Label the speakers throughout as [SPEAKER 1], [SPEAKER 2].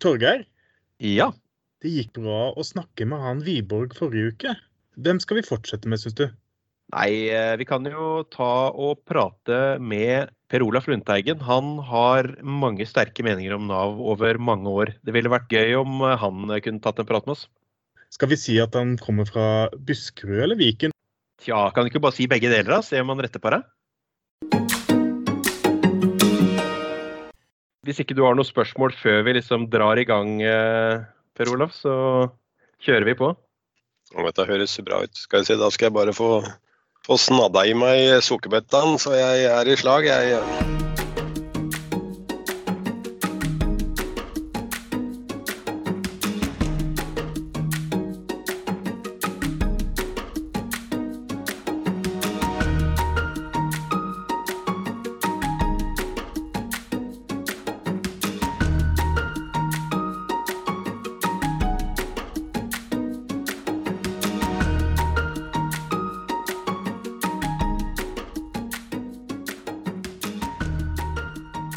[SPEAKER 1] Torgeir,
[SPEAKER 2] Ja.
[SPEAKER 1] det gikk bra å snakke med han Wiborg forrige uke. Hvem skal vi fortsette med, syns du?
[SPEAKER 2] Nei, eh, vi kan jo ta og prate med Per Olaf Lundteigen. Han har mange sterke meninger om Nav over mange år. Det ville vært gøy om eh, han kunne tatt en prat med oss.
[SPEAKER 1] Skal vi si at han kommer fra Buskerud eller Viken?
[SPEAKER 2] Tja, kan du ikke bare si begge deler, da? Se om han retter på deg. Hvis ikke du har noen spørsmål før vi liksom drar i gang, eh, Per Olaf, så kjører vi på.
[SPEAKER 3] Dette høres bra ut. Skal jeg si. Da skal jeg bare få, få snadda i meg sukkerbøtta, så jeg er i slag. Jeg,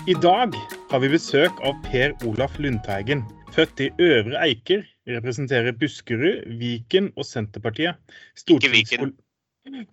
[SPEAKER 1] I dag har vi besøk av Per Olaf Lundteigen. Født i Øvre Eiker, representerer Buskerud, Viken og Senterpartiet.
[SPEAKER 3] Ikke Viken.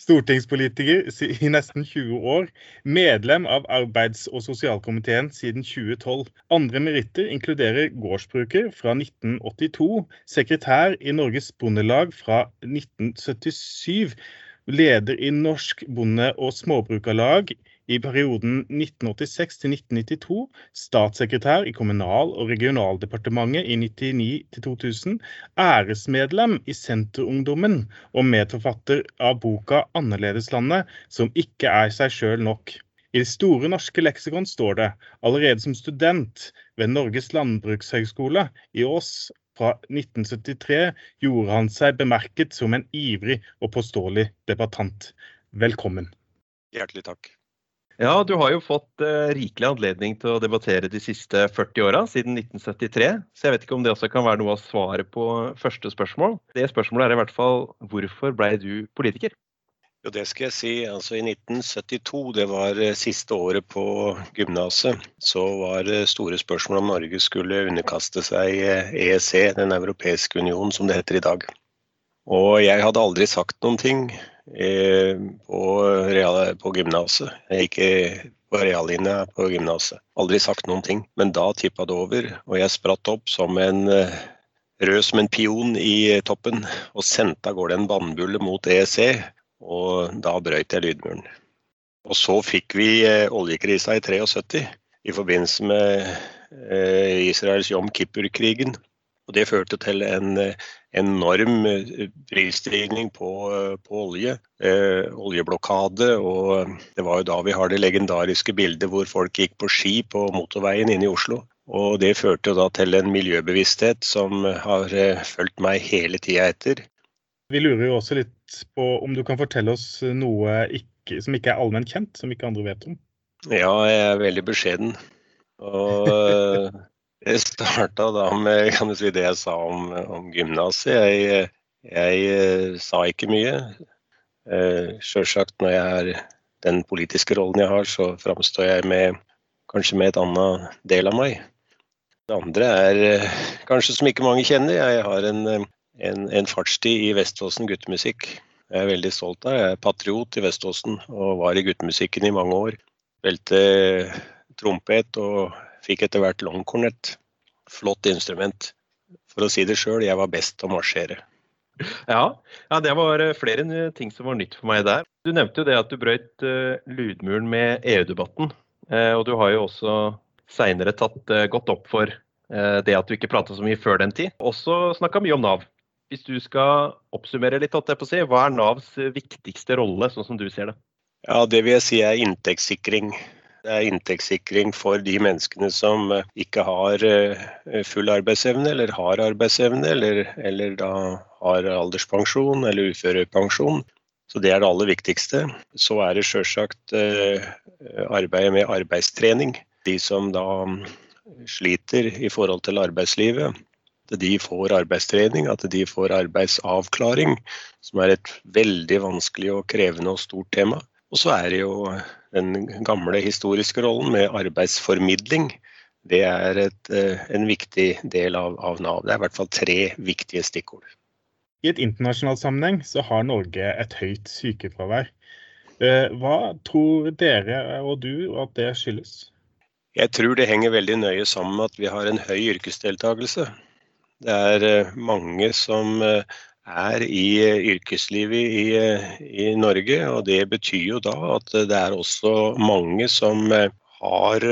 [SPEAKER 1] Stortingspolitiker i nesten 20 år. Medlem av arbeids- og sosialkomiteen siden 2012. Andre meritter inkluderer gårdsbruker fra 1982, sekretær i Norges Bondelag fra 1977, leder i Norsk Bonde- og Småbrukarlag i perioden 1986 til 1992, statssekretær i Kommunal- og regionaldepartementet i 99 til 2000, æresmedlem i Senterungdommen og medforfatter av boka 'Annerledeslandet', som ikke er seg sjøl nok. I Det store norske leksikon står det, allerede som student ved Norges landbrukshøgskole i Ås fra 1973, gjorde han seg bemerket som en ivrig og påståelig debattant. Velkommen.
[SPEAKER 3] hjertelig takk.
[SPEAKER 2] Ja, du har jo fått eh, rikelig anledning til å debattere de siste 40 åra, siden 1973. Så jeg vet ikke om det også kan være noe av svaret på første spørsmål. Det spørsmålet er i hvert fall hvorfor blei du politiker?
[SPEAKER 3] Jo, det skal jeg si. Altså I 1972, det var eh, siste året på gymnaset, så var det store spørsmål om Norge skulle underkaste seg eh, EEC, Den europeiske union, som det heter i dag. Og jeg hadde aldri sagt noen ting på, real- på gymnaset. Eh, på reallinja på gymnaset. Aldri sagt noen ting. Men da tippa det over, og jeg spratt opp som en eh, rød som en pion i eh, toppen og sendte av gårde en vannbulle mot EEC. Og da brøyt jeg lydmuren. Og så fikk vi eh, oljekrisa i 73 i forbindelse med eh, Israels Jom Kippur-krigen. Og det førte til en eh, enorm eh, prisstigning på, eh, på olje. Eh, oljeblokade. Og det var jo da vi har det legendariske bildet hvor folk gikk på ski på motorveien inne i Oslo. Og det førte jo da til en miljøbevissthet som har eh, fulgt meg hele tida etter.
[SPEAKER 1] Vi lurer jo også litt på om du kan fortelle oss noe ikke, som ikke er allment kjent, som ikke andre vet om.
[SPEAKER 3] Ja, jeg er veldig beskjeden. Og det starta da med kan du si, det jeg sa om, om gymnaset. Jeg, jeg eh, sa ikke mye. Eh, Sjølsagt når jeg har den politiske rollen jeg har, så framstår jeg med kanskje med et annet del av meg. Det andre er eh, kanskje som ikke mange kjenner. Jeg har en, en, en fartstid i Veståsen guttemusikk. Jeg er veldig stolt av. Jeg er patriot i Veståsen og var i guttemusikken i mange år. Spilte trompet og fikk etter hvert longkornett. Flott instrument. For å si det sjøl, jeg var best til å marsjere.
[SPEAKER 2] Ja, ja, det var eh, flere ting som var nytt for meg der. Du nevnte jo det at du brøyt eh, lydmuren med EU-debatten. Eh, og du har jo også seinere tatt godt opp for det at du ikke prata så mye før den tid. Også snakka mye om Nav. Hvis du skal oppsummere litt, hva er Navs viktigste rolle, sånn som du ser det?
[SPEAKER 3] Ja, det vil jeg si er inntektssikring. Det er inntektssikring for de menneskene som eh, ikke har eh, full arbeidsevne, eller har arbeidsevne, eller, eller da har alderspensjon eller uførepensjon. Så det er det aller viktigste. Så er det sjølsagt eh, arbeidet med arbeidstrening. De som da mm, sliter i forhold til arbeidslivet. At de får arbeidstrening, at de får arbeidsavklaring, som er et veldig vanskelig og krevende og stort tema. Og så er det jo den gamle historiske rollen med arbeidsformidling. Det er et, en viktig del av, av Nav. Det er i hvert fall tre viktige stikkord.
[SPEAKER 1] I et internasjonalt sammenheng så har Norge et høyt sykefravær. Hva tror dere og du at det skyldes?
[SPEAKER 3] Jeg tror det henger veldig nøye sammen med at vi har en høy yrkesdeltakelse. Det er mange som er i yrkeslivet i, i, Norge. Og det betyr jo da at det er også mange som har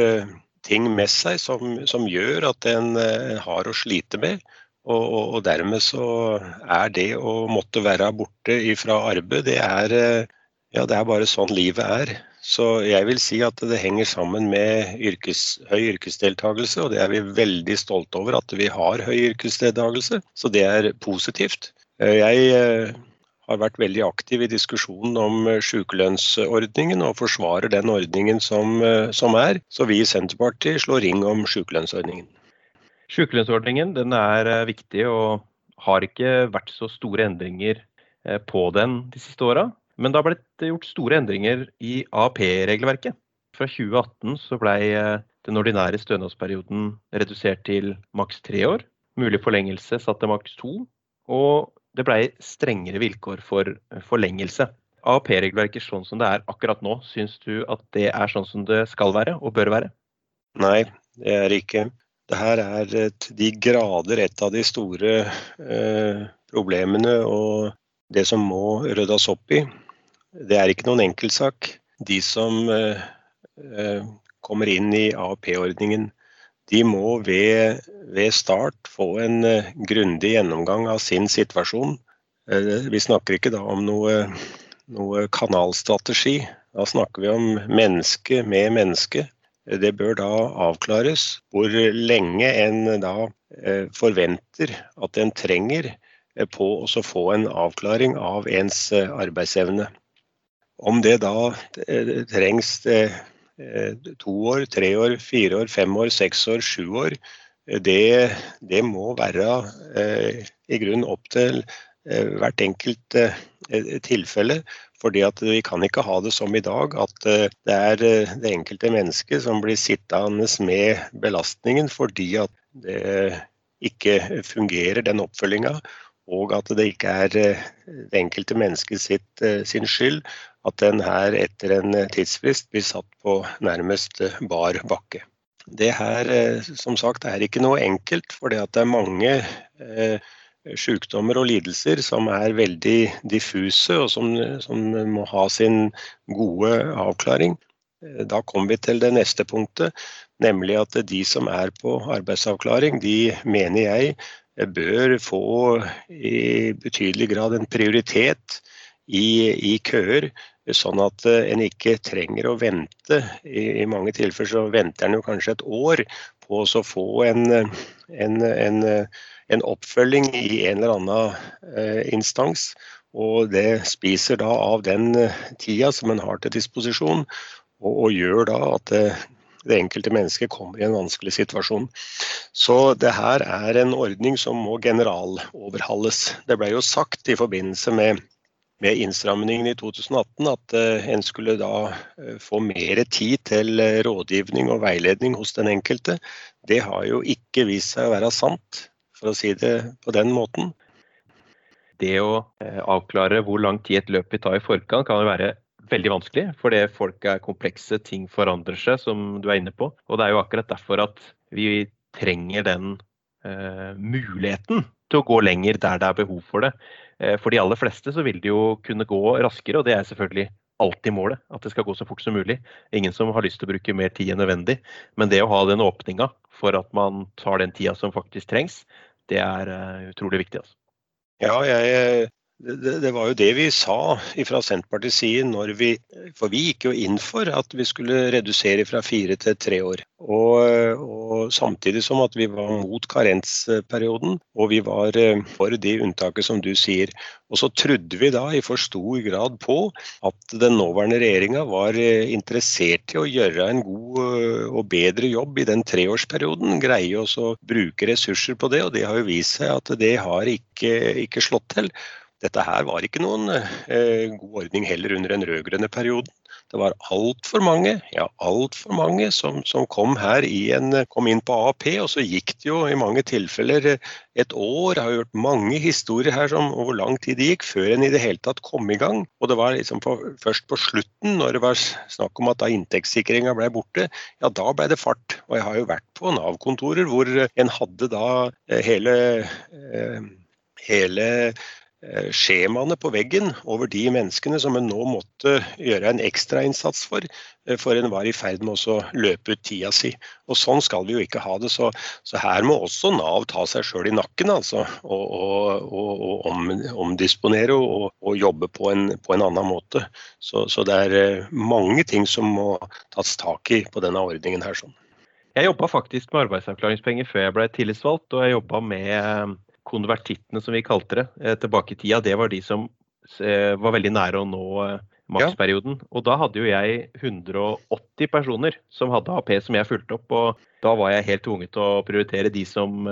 [SPEAKER 3] ting med seg som, som gjør at en har å slite med. Og, og, og, dermed så er det å måtte være borte fra arbeid, det er, ja, det er bare sånn livet er. Så jeg vil si at det henger sammen med yrkes, høy yrkesdeltakelse, og det er vi veldig stolte over at vi har høy yrkesdeltakelse. Så det er positivt. Jeg eh, har vært veldig aktiv i diskusjonen om eh, sykelønnsordningen og forsvarer den ordningen som, eh, som er. Så vi i Senterpartiet slår ring om sykelønnsordningen.
[SPEAKER 2] Sykelønnsordningen den er viktig og har ikke vært så store endringer på den de siste åra. Men det har blitt gjort store endringer i AAP-regelverket. Fra 2018 så ble den ordinære stønadsperioden redusert til maks tre år. Mulig forlengelse satt til maks to. Og det ble strengere vilkår for forlengelse. AAP-regelverket sånn som det er akkurat nå, syns du at det er sånn som det skal være og bør være?
[SPEAKER 3] Nei, det er ikke. Dette er til de grader et av de store eh, problemene og det som må ryddes opp i. Det er ikke noen enkeltsak. De som eh, eh kommer inn i AAP-ordningen, de må ved, ved start få en uh, grundig gjennomgang av sin situasjon. Uh, vi snakker ikke da om noe, noe, kanalstrategi. Da snakker vi om menneske med menneske. Det bør da avklares hvor lenge en da uh, forventer at en trenger på å få en avklaring av ens arbeidsevne. Om det da trengs Eh, to år, tre år, fire år, fem år, seks år, sju år. Eh, det, det må være eh, i grunnen opp til eh, hvert enkelt eh, tilfelle. fordi at Vi kan ikke ha det som i dag, at eh, det er det enkelte mennesket som blir sittende med belastningen fordi at det ikke fungerer, den oppfølginga. Og at det ikke er det enkelte mennesket sin skyld at den her etter en tidsfrist blir satt på nærmest bar bakke. Det her eh, som sagt er ikke noe enkelt, for det er mange eh, sykdommer og lidelser som er veldig diffuse og som, som må ha sin gode avklaring. Eh, da kommer vi til det neste punktet, nemlig at de som er på arbeidsavklaring, de mener jeg bør få i betydelig grad en prioritet i, i køer, sånn at eh, en ikke trenger å vente. I, mange tilfeller så venter en jo kanskje et år på å få en, en, en, en, oppfølging i en eller annen eh, instans. Og det spiser da av den eh, tida som en har til disposisjon, og, og gjør da at det, det enkelte mennesket kommer i en vanskelig situasjon. Så det her er en ordning som må generaloverhalles. Det ble jo sagt i forbindelse med med innstrammingen i 2018 at eh, en skulle da eh, få mer tid til eh, rådgivning og veiledning hos den enkelte. Det har jo ikke vist seg å være sant, for å si det på den måten.
[SPEAKER 2] Det å avklare hvor lang tid et løp vil ta i forkant, kan være veldig vanskelig. Fordi folk er komplekse, ting forandrer seg, som du er inne på. Og det er jo akkurat derfor at vi trenger den eh, muligheten til å gå lenger der det er behov for det. Eh, for de aller fleste så vil det jo kunne gå raskere, og det er selvfølgelig alltid målet. At det skal gå så fort som mulig. Ingen som har lyst til å bruke mer tid enn nødvendig. Men det å ha den åpninga for at man tar den tida som faktisk trengs, det er eh, utrolig viktig. Altså.
[SPEAKER 3] Ja, jeg det, det, var jo det vi sa fra Senterpartiets side når vi For vi gikk jo inn for at vi skulle redusere fra fire til tre år. Og, og samtidig som at vi var mot karensperioden, og vi var eh, for de unntaket som du sier. Og så trodde vi da i for stor grad på at den nåværende regjeringa var eh, interessert i å gjøre en god eh, og bedre jobb i den treårsperioden. Greie å bruke ressurser på det, og det har jo vist seg at det har ikke, ikke slått til. Dette her var ikke noen eh, god ordning heller under den rød-grønne perioden. Det var altfor mange, ja alt for mange, som, som kom en, kom inn på AAP, og så gikk det jo i mange tilfeller et år. Jeg har hørt mange historier her om hvor lang tid det gikk før en i det hele tatt kom i gang. Og det var liksom på, først på slutten, når det var snakk om at da inntektssikringa ble borte, ja da ble det fart. Og jeg har jo vært på Nav-kontorer hvor en hadde da eh, hele, eh, hele Eh, skjemaene på veggen over de menneskene som en nå måtte gjøre en ekstrainnsats for, eh, for en var i ferd med å løpe ut tida si. Og Sånn skal vi jo ikke ha det. Så, så her må også Nav ta seg sjøl i nakken altså, og, og, og, og om, omdisponere og, jobbe på en, på en, annen måte. Så, så, det er eh, mange ting som må tas tak i på denne ordningen her. sånn.
[SPEAKER 2] Jeg jobba faktisk med arbeidsavklaringspenger før jeg ble tillitsvalgt, og jeg jobba med konvertittene, som vi kalte det, eh, tilbake i tida, det var de som eh, var veldig nære å nå eh, maksperioden. Og da hadde jo jeg 180 personer som hadde AP som jeg fulgte opp. Og da var jeg helt tvunget til å prioritere de som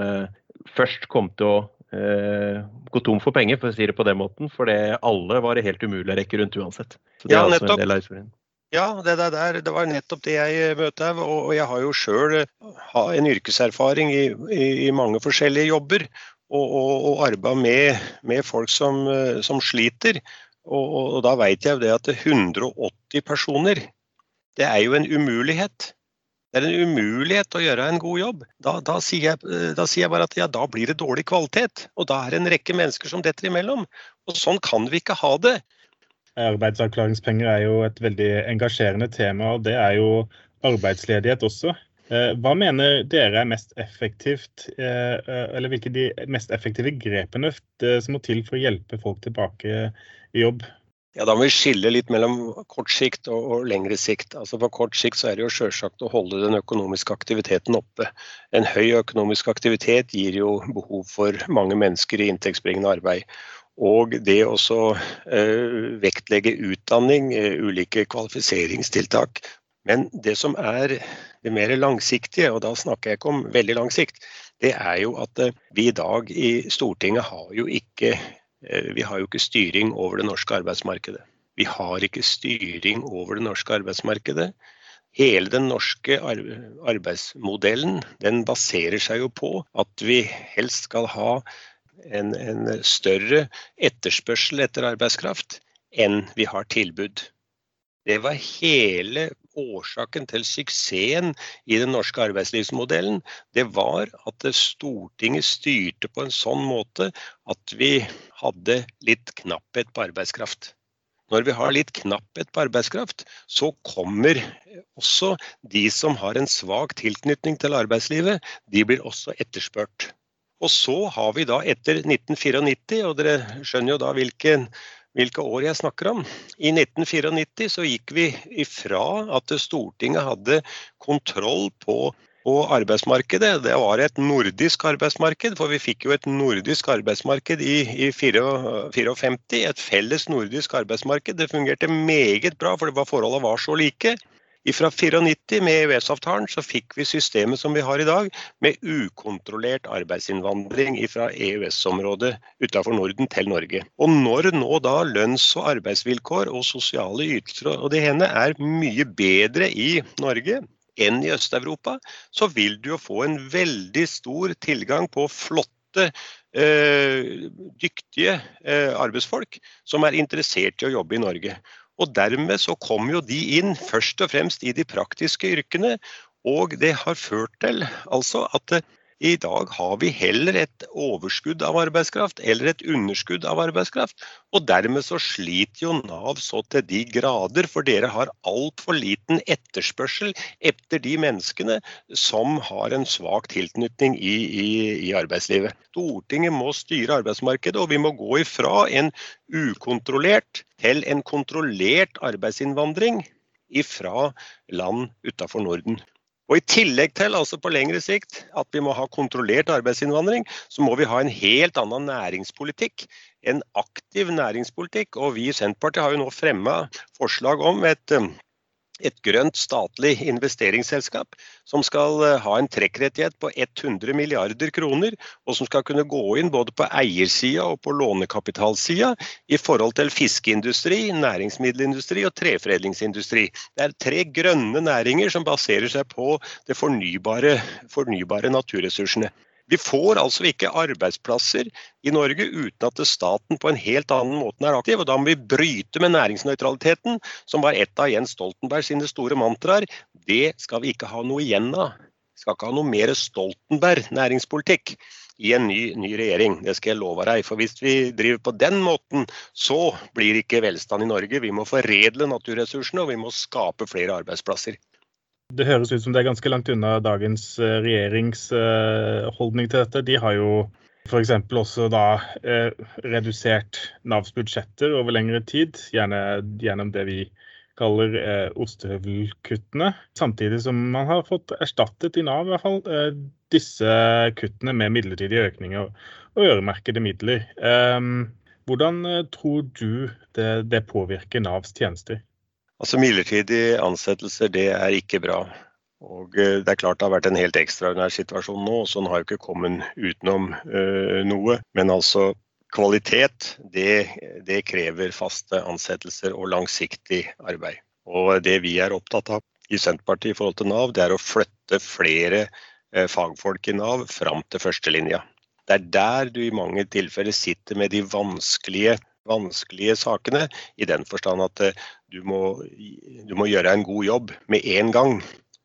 [SPEAKER 2] først kom til å gå tom for penger, for å si det på den måten. For det alle var det helt umulig å rekke rundt uansett.
[SPEAKER 3] Så det ja, er altså en del av historien. Ja, det, der, det var nettopp det jeg møter. Og jeg har jo sjøl en yrkeserfaring i, i, i, mange forskjellige jobber og, og, arbeide med, med, folk som, eh, som sliter. Og, og, da vet jeg jo det at 180 personer, det er jo en umulighet. Det er en umulighet å gjøre en god jobb. Da, da, sier, jeg, da sier, jeg, bare at ja, da blir det dårlig kvalitet. Og da er det en rekke mennesker som detter imellom. Og sånn kan vi ikke ha det.
[SPEAKER 1] Arbeidsavklaringspenger er jo et veldig engasjerende tema, og det er jo arbeidsledighet også. Eh, hva mener dere er mest effektivt, eh, eh, eller hvilke de mest effektive grepene som må til for å hjelpe folk tilbake i jobb?
[SPEAKER 3] Ja, Da må vi skille litt mellom kort sikt og, lengre sikt. Altså På kort sikt så er det jo selvsagt å holde den økonomiske aktiviteten oppe. En høy økonomisk aktivitet gir jo behov for mange mennesker i inntektsbringende arbeid. Og det å vektlegge utdanning, ulike kvalifiseringstiltak, men det som er det mer langsiktige, og da snakker jeg ikke om veldig lang sikt, det er jo at eh, vi i dag i Stortinget har jo ikke, eh, har jo ikke styring over det norske arbeidsmarkedet. Vi har ikke styring over det norske arbeidsmarkedet. Hele den norske arbeidsmodellen den baserer seg jo på at vi helst skal ha en, en større etterspørsel etter arbeidskraft enn vi har tilbud. Det var hele årsaken til suksessen i den norske arbeidslivsmodellen, det var at Stortinget styrte på en sånn måte at vi hadde litt knapphet på arbeidskraft. Når vi har litt knapphet på arbeidskraft, så kommer også de som har en svak tilknytning til arbeidslivet, de blir også etterspurt. Og så har vi da etter 1994, og dere skjønner jo da hvilken hvilke år jeg snakker om. I 1994 så gikk vi ifra at Stortinget hadde kontroll på, på arbeidsmarkedet. Det var et nordisk arbeidsmarked, for vi fikk jo et nordisk arbeidsmarked i, i 54. Et felles nordisk arbeidsmarked. Det fungerte meget bra, for forholdene var så like. Fra 94 med EØS-avtalen så fikk vi systemet som vi har i dag, med ukontrollert arbeidsinnvandring fra EØS-området utenfor Norden til Norge. Og når nå da lønns- og arbeidsvilkår og sosiale ytelser og det henne er mye bedre i Norge enn i Øst-Europa, så vil du jo få en veldig stor tilgang på flotte eh, dyktige eh, arbeidsfolk som er interessert i å jobbe i Norge. Og dermed så kom jo de inn først og fremst i de praktiske yrkene. Og det har ført til altså at i dag har vi heller et overskudd av arbeidskraft eller et underskudd av arbeidskraft. Og dermed så sliter jo Nav så til de grader, for dere har altfor liten etterspørsel etter de menneskene som har en svak tilknytning i, i, i arbeidslivet. Stortinget må styre arbeidsmarkedet, og vi må gå ifra en ukontrollert til en kontrollert arbeidsinnvandring ifra land utenfor Norden. Og I tillegg til altså på lengre sikt, at vi må ha kontrollert arbeidsinnvandring, så må vi ha en helt annen næringspolitikk. En aktiv næringspolitikk. Og vi i Senterpartiet har jo nå fremma forslag om et, et grønt statlig investeringsselskap som skal eh, ha en trekkrettighet på 100 milliarder kroner, og som skal kunne gå inn både på eiersida og på lånekapitalsida i forhold til fiskeindustri, næringsmiddelindustri og treforedlingsindustri. Det er tre grønne næringer som baserer seg på de fornybare, fornybare naturressursene. Vi får altså ikke arbeidsplasser i Norge uten at staten på en helt annen måte er aktiv. og Da må vi bryte med næringsnøytraliteten, som var et av Jens Stoltenberg sine store mantraer. Det skal vi ikke ha noe igjen av. Vi skal ikke ha noe mer Stoltenberg-næringspolitikk i en ny, ny, regjering. Det skal jeg love deg. For hvis vi driver på den måten, så blir ikke velstand i Norge. Vi må foredle naturressursene, og vi må skape flere arbeidsplasser.
[SPEAKER 1] Det høres ut som det er ganske langt unna dagens eh, regjeringsholdning til dette. De har jo f.eks. også da eh, redusert Navs budsjetter over lengre tid, gjerne gjennom det vi kaller eh, ostehøvelkuttene. Samtidig som man har fått erstattet i Nav i hvert fall eh, disse kuttene med midlertidige økninger og øremerkede midler. Eh, hvordan eh, tror du det påvirker Navs tjenester?
[SPEAKER 3] Altså Midlertidige ansettelser det er ikke bra. Og eh, Det er klart det har vært en helt ekstraordinær situasjon nå, så den har jo ikke kommet utenom uh, noe. Men altså kvalitet det, det, krever faste ansettelser og langsiktig arbeid. Og Det vi er opptatt av i Senterpartiet i forhold til Nav, det er å flytte flere uh, fagfolk i Nav fram til førstelinja. Det er der du i mange tilfeller sitter med de vanskelige vanskelige sakene, i den forstand at du må, du må gjøre en god jobb med en gang,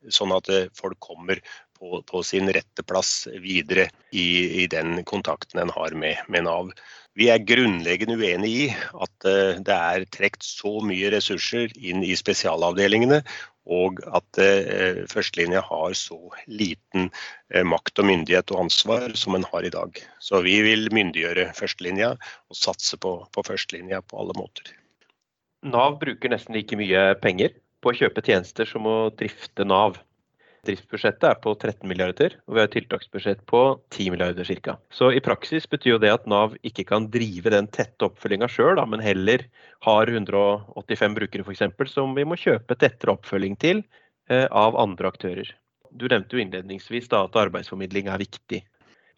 [SPEAKER 3] sånn at eh, folk kommer på, på sin rette plass videre i, i den kontakten en har med, med, Nav. Vi er grunnleggende uenig i at uh, det er trukket så mye ressurser inn i spesialavdelingene, og at uh, førstelinja har så liten uh, makt og myndighet og ansvar som en har i dag. Så vi vil myndiggjøre førstelinja og satse på, på førstelinja på alle måter.
[SPEAKER 2] Nav bruker nesten like mye penger på å kjøpe tjenester som å drifte Nav. Driftsbudsjettet er på 13 milliarder, og vi har et tiltaksbudsjett på 10 milliarder ca. Så i praksis betyr jo det at Nav ikke kan drive den tette oppfølginga sjøl, men heller har 185 brukere f.eks. som vi må kjøpe tettere oppfølging til eh, av andre aktører. Du nevnte jo innledningsvis da, at arbeidsformidling er viktig.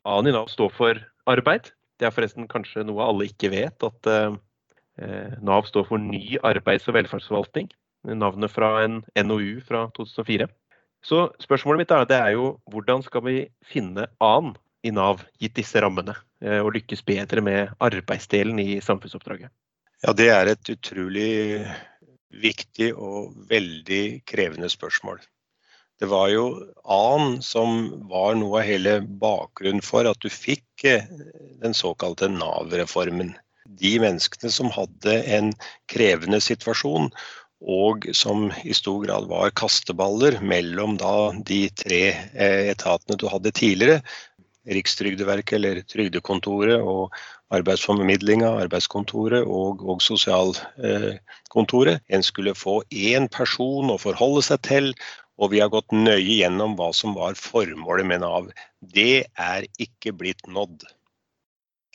[SPEAKER 2] A-en i Nav står for arbeid. Det er forresten kanskje noe alle ikke vet, at eh, Eh, Nav står for Ny arbeids- og velferdsforvaltning. Navnet fra en NOU fra 2004. Så spørsmålet mitt er, det er jo hvordan skal vi finne annen i Nav, gitt disse rammene, eh, og lykkes bedre med arbeidsdelen i samfunnsoppdraget?
[SPEAKER 3] Ja, Det er et utrolig viktig og veldig krevende spørsmål. Det var jo annen som var noe av hele bakgrunnen for at du fikk eh, den såkalte Nav-reformen de menneskene som hadde en krevende situasjon, og som i stor grad var kasteballer mellom de tre eh, etatene du hadde tidligere, Rikstrygdeverket eller Trygdekontoret og arbeidsformidlinga, arbeidskontoret og, og sosialkontoret. En skulle få én person å forholde seg til, og vi har gått nøye gjennom hva som var formålet med Nav. Det er ikke blitt nådd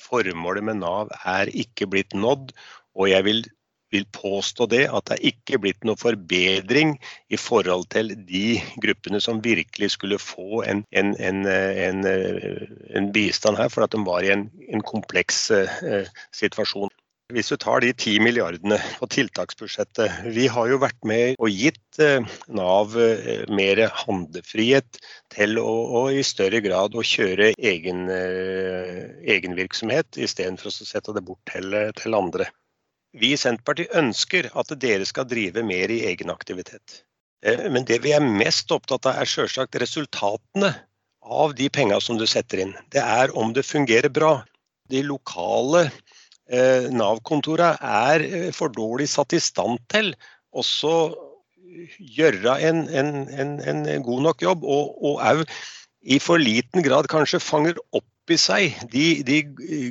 [SPEAKER 3] formålet med Nav er ikke blitt nådd. Og jeg vil, vil påstå det at det er ikke blitt noe forbedring i forhold til de gruppene som virkelig skulle få en, en, en, en bistand her, for at de var i en, kompleks eh, situasjon. Hvis du tar de ti milliardene på tiltaksbudsjettet Vi har jo vært med og gitt eh, Nav eh, mer handlefrihet til å, å i større grad å kjøre egen, eh, egenvirksomhet, istedenfor å sette det bort til, til andre. Vi i Senterpartiet ønsker at dere skal drive mer i egen aktivitet. Men det vi er mest opptatt av, er selvsagt resultatene av de penga som du setter inn. Det er om det fungerer bra. De lokale Eh, Nav-kontorene er eh, for dårlig satt i stand til også gjøre en, en, en, en god nok jobb, og òg i for liten grad kanskje fanger opp i seg de, de,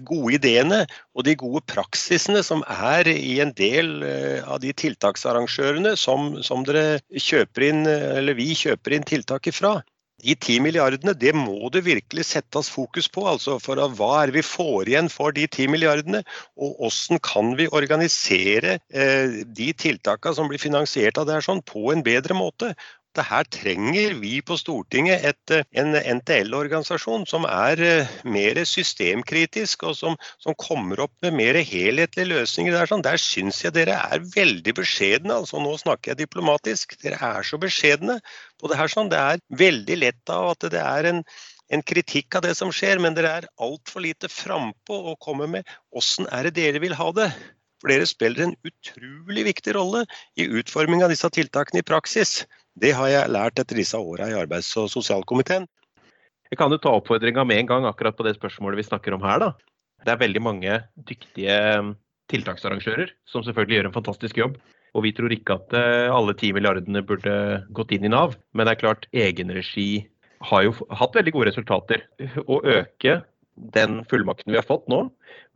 [SPEAKER 3] gode ideene og de gode praksisene som er i en del eh, av de tiltaksarrangørene som, som dere kjøper inn, eller vi kjøper inn tiltak ifra. De ti milliardene, det må det virkelig settes fokus på. altså for Hva er vi får igjen for de ti milliardene? Og hvordan kan vi organisere eh, de tiltakene som blir finansiert av det her sånn, på en bedre måte? At her trenger vi på Stortinget et, eh, en NTL-organisasjon som er eh, mer systemkritisk, og som, som, kommer opp med mer helhetlige løsninger. Der, sånn. der syns jeg dere er veldig beskjedne. altså Nå snakker jeg diplomatisk. Dere er så beskjedne på det sånn. Det er veldig lett av at det er en en kritikk av det som skjer, men dere er altfor lite frampå og kommer med åssen er det dere vil ha det. For dere spiller en utrolig viktig rolle i utforming av disse tiltakene i praksis. Det har jeg lært etter disse åra i arbeids- og sosialkomiteen.
[SPEAKER 2] Jeg kan jo ta oppfordringa med en gang akkurat på det spørsmålet vi snakker om her. da. Det er veldig mange dyktige um, tiltaksarrangører som selvfølgelig gjør en fantastisk jobb. Og vi tror ikke at uh, alle ti milliardene burde gått inn i Nav. Men det er klart, egenregi har jo hatt veldig gode resultater. Å øke den fullmakten vi har fått nå,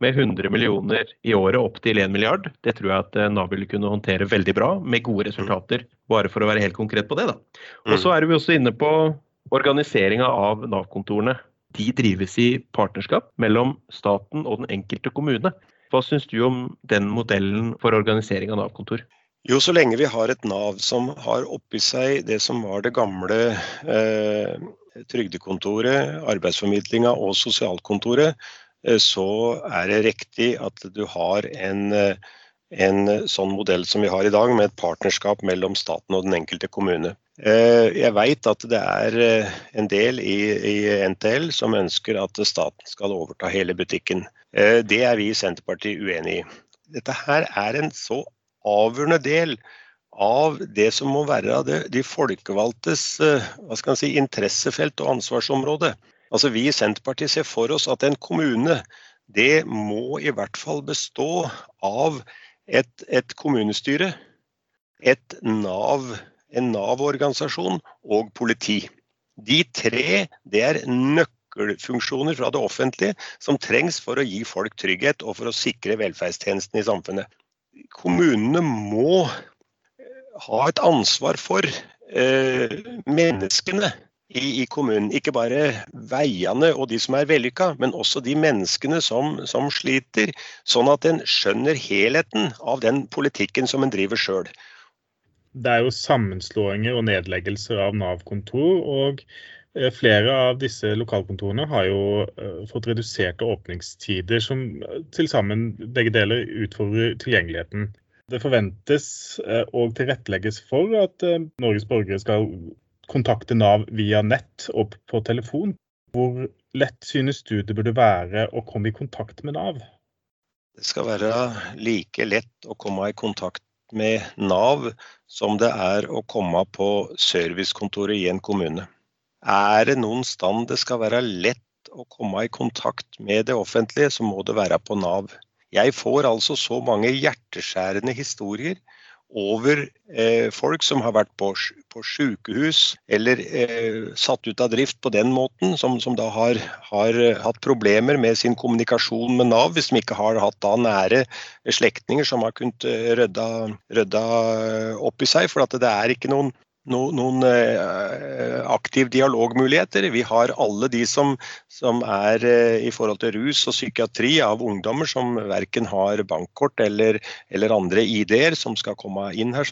[SPEAKER 2] med 100 millioner i året opp til 1 milliard, det tror jeg at eh, Nav vil kunne håndtere veldig bra, med gode resultater. Bare for å være helt konkret på det. da. Og så mm. er vi også inne på organiseringa av Nav-kontorene. De drives i partnerskap mellom staten og den enkelte kommune. Hva syns du om den modellen for organisering av Nav-kontor?
[SPEAKER 3] Jo, så lenge vi har et Nav som har oppi seg det som var det gamle eh, trygdekontoret, arbeidsformidlinga og sosialkontoret, eh, så er det riktig at du har en, eh, en sånn modell som vi har i dag, med et partnerskap mellom staten og den enkelte kommune. Eh, jeg veit at det er en del i, i, NTL som ønsker at staten skal overta hele butikken. Det er vi i Senterpartiet uenig i. Dette her er en så avgjørende del av det som må være det, de folkevalgtes eh, si, interessefelt og ansvarsområde. Altså Vi i Senterpartiet ser for oss at en kommune det må i hvert fall bestå av et, et kommunestyre, et NAV, en Nav-organisasjon og politi. De tre det er nøkkelfunksjoner fra det offentlige som trengs for å gi folk trygghet og for å sikre velferdstjenesten i samfunnet. Kommunene må ha et ansvar for eh, menneskene i, i, kommunen. Ikke bare veiene og de som er vellykka, men også de menneskene som, som sliter. Sånn at en skjønner helheten av den politikken som en driver sjøl.
[SPEAKER 1] Det er jo sammenslåinger og nedleggelser av Nav-kontor. og eh, Flere av disse lokalkontorene har jo uh, fått reduserte åpningstider, som til sammen begge deler utfordrer tilgjengeligheten. Det forventes eh, og tilrettelegges for at eh, Norges borgere skal kontakte Nav via nett og på telefon. Hvor lett synes du det burde være å komme i kontakt med Nav?
[SPEAKER 3] Det skal være like lett å komme i kontakt med Nav som det er å komme på servicekontoret i en kommune. Er det noen stand det skal være lett å komme i kontakt med det offentlige, så må det være på Nav. Jeg får altså så mange hjerteskjærende historier over eh, folk som har vært på, på sykehus eller eh, satt ut av drift på den måten, som, som da har, har, hatt problemer med sin kommunikasjon med Nav, hvis de ikke har hatt da nære slektninger som har kunnet eh, rydda, opp i seg. For det er ikke noen noen, noen eh, aktiv dialogmuligheter. Vi har alle de som, som er eh, i forhold til rus og psykiatri av ungdommer som verken har bankkort eller, eller andre ID-er som skal komme inn her.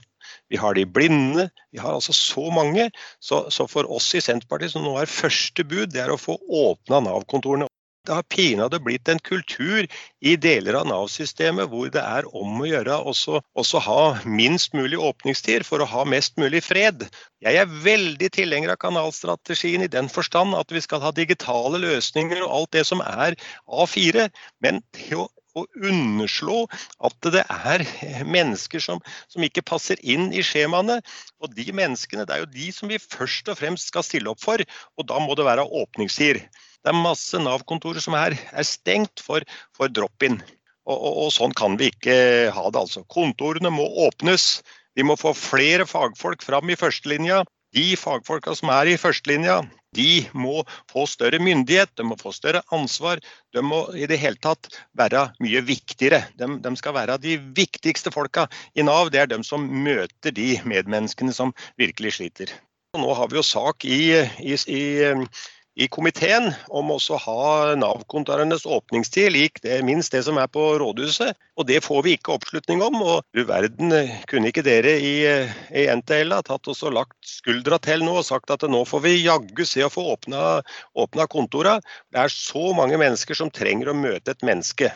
[SPEAKER 3] Vi har de blinde. Vi har altså så mange. Så, så for oss i Senterpartiet som nå er første bud, det er å få åpna Nav-kontorene det har pinadø blitt en kultur i deler av Nav-systemet hvor det er om å gjøre også, også ha minst mulig åpningstid for å ha mest mulig fred. Jeg er veldig tilhenger av kanalstrategien i den forstand at vi skal ha digitale løsninger og alt det som er A4. Men det å å underslå at det er mennesker som, som, ikke passer inn i skjemaene. Og de menneskene, det er jo de som vi først og fremst skal stille opp for, og da må det være åpningstider. Det er masse Nav-kontorer som er, er, stengt for, for drop-in. Og, og, og, sånn kan vi ikke ha det. altså. Kontorene må åpnes. Vi må få flere fagfolk fram i førstelinja. De fagfolka som er i førstelinja, de må få større myndighet, de må få større ansvar. De må i det hele tatt være mye viktigere. De, de skal være de viktigste folka i Nav. Det er de som møter de medmenneskene som virkelig sliter. Nå har vi jo sak i, i, i i komiteen om også å ha Nav-kontorenes åpningstid lik det, minst det som er på rådhuset. Og det får vi ikke oppslutning om. Og du verden, kunne ikke dere i, i NTL ha tatt oss og lagt skuldra til nå og sagt at nå får vi jaggu se å få åpna, åpna kontora. Det er så mange mennesker som trenger å møte et menneske.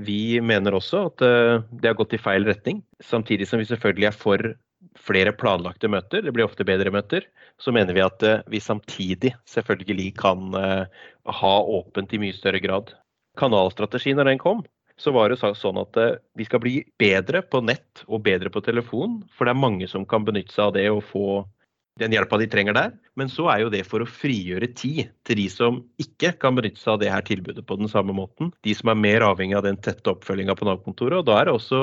[SPEAKER 2] Vi mener også at eh, det har gått i feil retning, samtidig som vi selvfølgelig er for flere planlagte møter, det blir ofte bedre møter, så mener vi at eh, vi samtidig selvfølgelig kan eh, ha åpent i mye større grad. Kanalstrategien, når den kom, så var det sånn at eh, vi skal bli bedre på nett og bedre på telefon. For det er mange som kan benytte seg av det og få den hjelpa de trenger der. Men så er jo det for å frigjøre tid til de som ikke kan benytte seg av det her tilbudet på den samme måten. De som er mer avhengig av den tette oppfølginga på Nav-kontoret. Og da er det også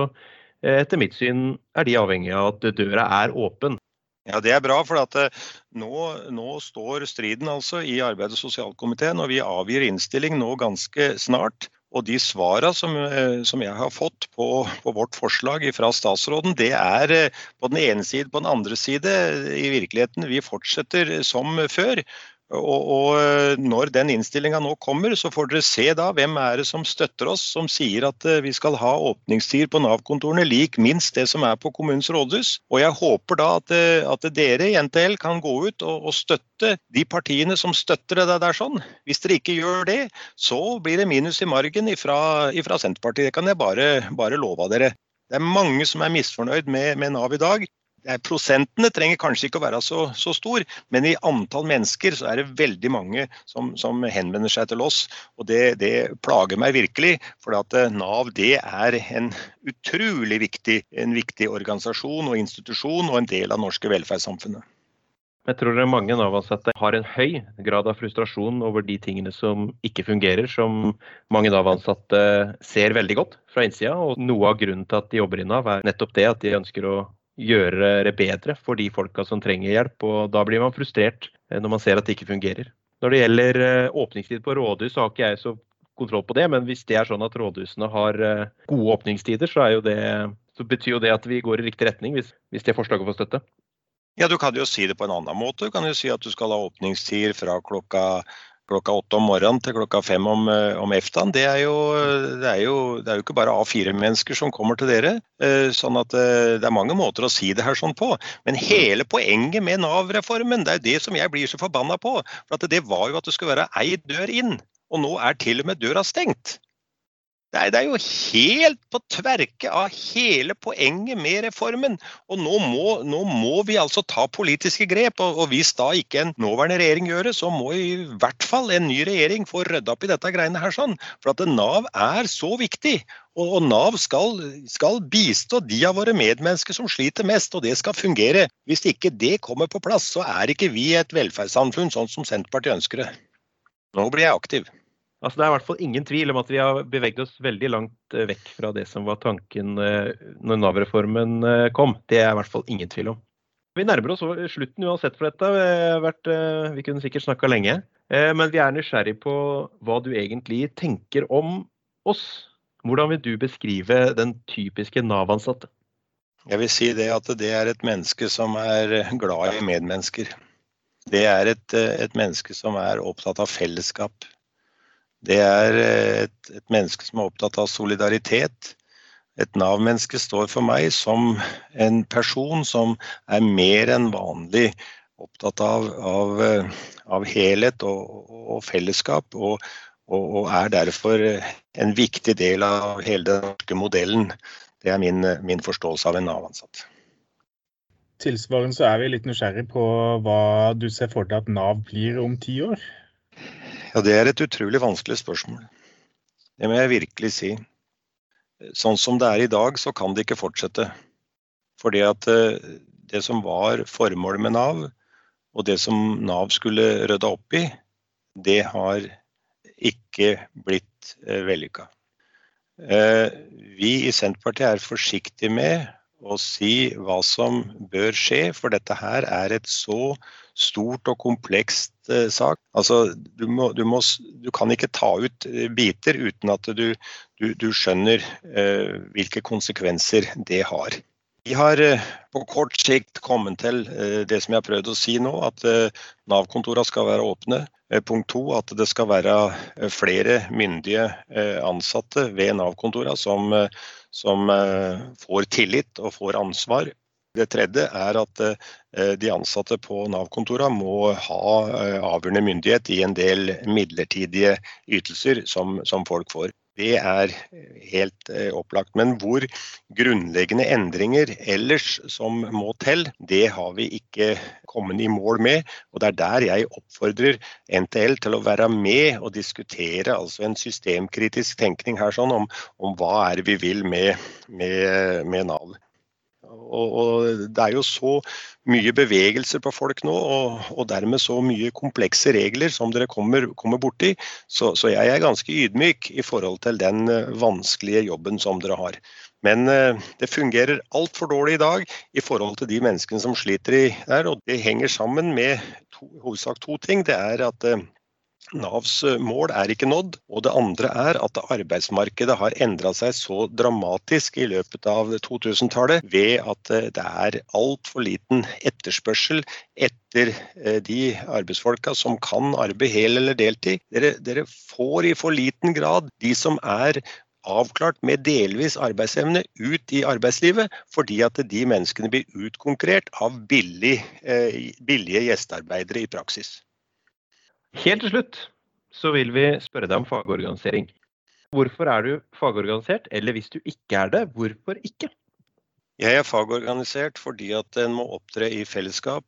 [SPEAKER 2] etter mitt syn er de avhengig av at døra er åpen.
[SPEAKER 3] Ja, Det er bra, for at nå, nå, står striden altså i arbeids- og sosialkomiteen, og vi avgir innstilling nå ganske snart. Og de svarene som, eh, som, jeg har fått på, på, vårt forslag fra statsråden, det er på den ene side. På den andre side, i virkeligheten, vi fortsetter som før. Og, og, eh, Når den innstillinga nå kommer, så får dere se da hvem er det som støtter oss, som sier at eh, vi skal ha åpningstider på Nav-kontorene lik minst det som er på kommunens rådhus. Og Jeg håper da at, eh, at dere i NTL kan gå ut og, og, støtte de partiene som støtter det der sånn. Hvis dere ikke gjør det, så blir det minus i margen ifra, ifra Senterpartiet. Det kan jeg bare, bare love dere. Det er mange som er misfornøyd med, med Nav i dag. Prosentene trenger kanskje ikke å være så, så, stor, men i antall mennesker så er det veldig mange som, som henvender seg til oss. Og det, det plager meg virkelig, for at eh, Nav det er en utrolig viktig, en viktig organisasjon og institusjon og en del av norske velferdssamfunnet.
[SPEAKER 2] Jeg tror mange Nav-ansatte har en høy grad av frustrasjon over de tingene som ikke fungerer, som mange Nav-ansatte ser veldig godt fra innsida. Og noe av grunnen til at de jobber i Nav, er nettopp det at de ønsker å gjøre det bedre for de folka som trenger hjelp. og Da blir man frustrert eh, når man ser at det ikke fungerer. Når det gjelder eh, åpningstid på rådhus, så har ikke jeg så kontroll på det. Men hvis det er sånn at rådhusene har eh, gode åpningstider, så, det, så betyr jo det at vi går i riktig retning, hvis, hvis det forslaget får støtte.
[SPEAKER 3] Ja, Du kan jo si det på en annen måte. Du kan jo si at du skal ha åpningstid fra klokka klokka åtte om morgenen til klokka fem om, eh, om eftan, det, er jo, det, er jo, det er jo ikke bare A4-mennesker som kommer til dere. Eh, sånn at eh, Det er mange måter å si det her sånn på. Men hele poenget med Nav-reformen, det er jo det som jeg blir så forbanna på. For Det var jo at det skulle være ei dør inn, og nå er til og med døra stengt. Er, det er, jo helt på tverke av hele poenget med reformen. Og nå må, nå må vi altså ta politiske grep. Og, og, hvis da ikke en nåværende regjering gjør det, så må i hvert fall en ny regjering få rydda opp i dette greiene her. sånn. For at Nav er så viktig. Og, og Nav skal, skal, bistå de av våre medmennesker som sliter mest, og det skal fungere. Hvis ikke det kommer på plass, så er ikke vi et velferdssamfunn sånn som Senterpartiet ønsker det. Nå blir jeg aktiv.
[SPEAKER 2] Altså, det er i hvert fall ingen tvil om at vi har beveget oss veldig langt eh, vekk fra det som var tanken eh, når Nav-reformen eh, kom. Det er i hvert fall ingen tvil om. Vi nærmer oss slutten uansett for dette. Vært, vi kunne sikkert snakka lenge. Men vi er nysgjerrig på hva du egentlig tenker om oss. Hvordan vil du beskrive den typiske Nav-ansatte?
[SPEAKER 3] Jeg vil si det at det er et menneske som er glad i medmennesker. Det er et, et menneske som er opptatt av fellesskap. Det er eh, et, et menneske som er opptatt av solidaritet. Et Nav-menneske står for meg som en person som er mer enn vanlig opptatt av, av, eh, av helhet og, og fellesskap, og, og, og, er derfor en viktig del av hele den norske modellen. Det er min, min forståelse av en Nav-ansatt.
[SPEAKER 1] Tilsvarende så er vi litt nysgjerrig på hva du ser for deg at Nav blir om ti år?
[SPEAKER 3] Ja, Det er et utrolig vanskelig spørsmål. Det må jeg virkelig si. Sånn som det er i dag, så kan det ikke fortsette. Fordi at eh, det som var formålet med Nav, og det som Nav skulle rydde opp i, det har ikke blitt eh, vellykka. Eh, vi i Senterpartiet er forsiktige med å si hva som bør skje, for dette her er et så stort og komplekst eh, sak. Altså, du, må, du, må, du, kan ikke ta ut eh, biter uten at du, du skjønner eh, hvilke konsekvenser det har. Vi har på kort sikt kommet til det som jeg har prøvd å si nå, at Nav-kontorene skal være åpne. Punkt to, at det skal være flere myndige ansatte ved Nav-kontorene som, som får tillit og får ansvar det tredje er at eh, de ansatte på Nav-kontorene må ha eh, avgjørende myndighet i en del midlertidige ytelser som, som folk får. Det er helt eh, opplagt. Men hvor grunnleggende endringer ellers som må til, det har vi ikke kommet i mål med. Og det er der jeg oppfordrer NTL til å være med og diskutere altså en systemkritisk tenkning her sånn om, om hva er det vi vil med, med, med Nav. Og, og, Det er jo så mye bevegelser på folk nå, og, og dermed så mye komplekse regler som dere kommer, kommer borti. Så, så, jeg er ganske ydmyk i forhold til den eh, vanskelige jobben som dere har. Men uh, det fungerer altfor dårlig i dag i forhold til de menneskene som sliter i der. Og det henger sammen med to, hovedsak to ting. Det er at uh, Navs eh, mål er ikke nådd. Og det andre er at arbeidsmarkedet har endra seg så dramatisk i løpet av 2000-tallet ved at eh, det er altfor liten etterspørsel etter eh, de arbeidsfolka som kan arbeide hel eller deltid. Dere, dere får i for liten grad de som er avklart med delvis arbeidsevne ut i arbeidslivet, fordi at de menneskene blir utkonkurrert av billig, billige gjestearbeidere i praksis.
[SPEAKER 2] Helt til slutt så vil vi spørre deg om fagorganisering. Hvorfor er du fagorganisert, eller hvis du ikke er det, hvorfor ikke?
[SPEAKER 3] Jeg er fagorganisert fordi at en må opptre i fellesskap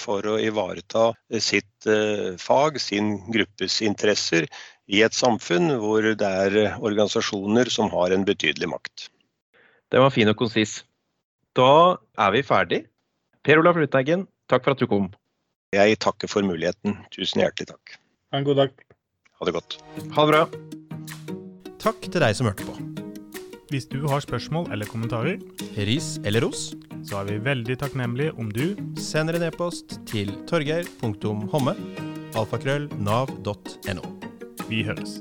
[SPEAKER 3] for å ivareta sitt eh, fag, sin gruppes interesser, i et samfunn hvor det er organisasjoner som har en betydelig makt.
[SPEAKER 2] Det var fin og konsis. Da er vi ferdig. Per Olaf Lundteigen, takk for at du kom.
[SPEAKER 3] Jeg takker for muligheten. Tusen hjertelig takk.
[SPEAKER 1] Ha en god dag.
[SPEAKER 3] Ha det godt.
[SPEAKER 2] Ha det bra.
[SPEAKER 4] Takk til deg som hørte på.
[SPEAKER 1] Hvis du har spørsmål eller kommentarer,
[SPEAKER 4] ris eller ros,
[SPEAKER 1] så er vi veldig takknemlige om du
[SPEAKER 4] sender en e-post til torgeir.homme alfakrøll nav.no.
[SPEAKER 1] Vi høres.